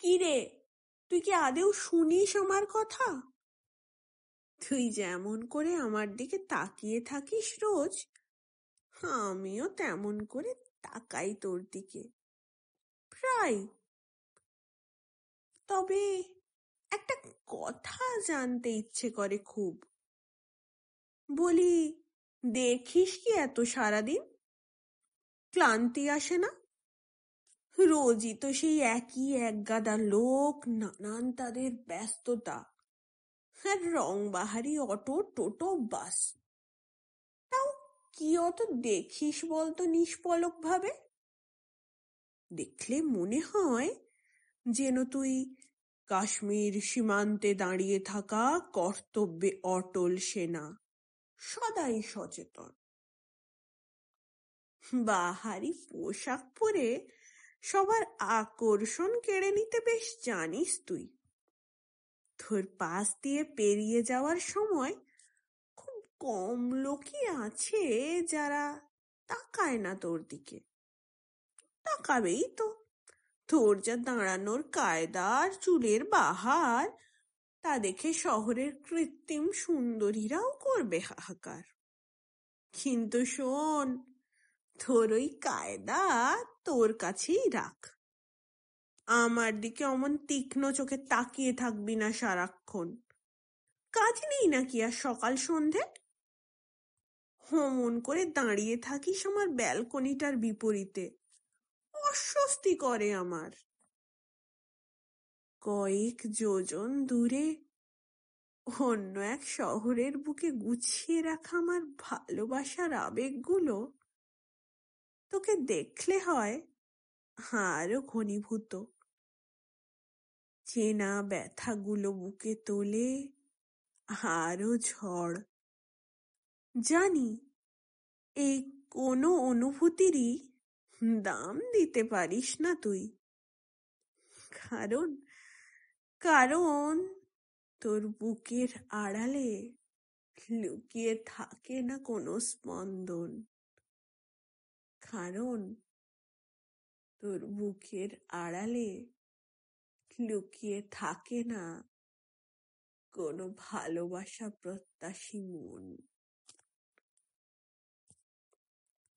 কিরে তুই কি আদেও শুনিস আমার কথা? তুই যেমন করে আমার দিকে তাকিয়ে থাকিস রোজ, আমিও তেমন করে তাকাই তোর দিকে। প্রায়। তবে একটা কথা জানতে ইচ্ছে করে খুব। বলি, দেখিস কি এত সারাদিন? ক্লান্তি আসে না? রোজই তো সেই একই একগাদা লোক, নানান তাদের ব্যস্ততা। আর রংবাহারি অটো, টোটো, বাস। তাও কি অত দেখিস বলতো নিষ্পলক ভাবে দেখলে মনে হয় যেন তুই কাশ্মীর সীমান্তে দাঁড়িয়ে থাকা কর্তব্যে অটল সেনা, সদাই সচেতন। বাহারি পোশাক পরে সবার আকর্ষণ কেড়ে নিতে বেশ জানিস তুই। তোর পাশ দিয়ে পেরিয়ে যাওয়ার সময় খুব কম লোকই আছে যারা তাকায় না তোর দিকে। তাকাবেই তো। তোর যা দাঁড়ানোর কায়দার চুলের বাহার, তা দেখে শহরের কৃত্রিম সুন্দরীরাও করবে হাহাকার। কিন্তু শোন তোর ওই কায়দা তোর কাছেই রাখ। আমার দিকে অমন তীক্ষ্ণ চোখে তাকিয়ে থাকবি না সারাক্ষণ। কাজ নেই নাকি আর সকাল সন্ধে? হমন করে দাঁড়িয়ে থাকিস আমার ব্যালকনিটার বিপরীতে। অস্বস্তি করে আমার। কয়েক যোজন দূরে অন্য এক শহরের বুকে গুছিয়ে রাখা আমার ভালোবাসার আবেগগুলো তোকে দেখলে হয়? আরও ঘনীভূত। চেনা ব্যথাগুলো বুকে তোলে, আরও ঝড়। জানি এই কোনো অনুভূতিরই দাম দিতে পারিস না তুই। কারণ কারণ তোর বুকের আড়ালে লুকিয়ে থাকে না কোনো স্পন্দন। কারণ তোর বুকের আড়ালে লুকিয়ে থাকে না কোনো ভালোবাসা প্রত্যাশী মন।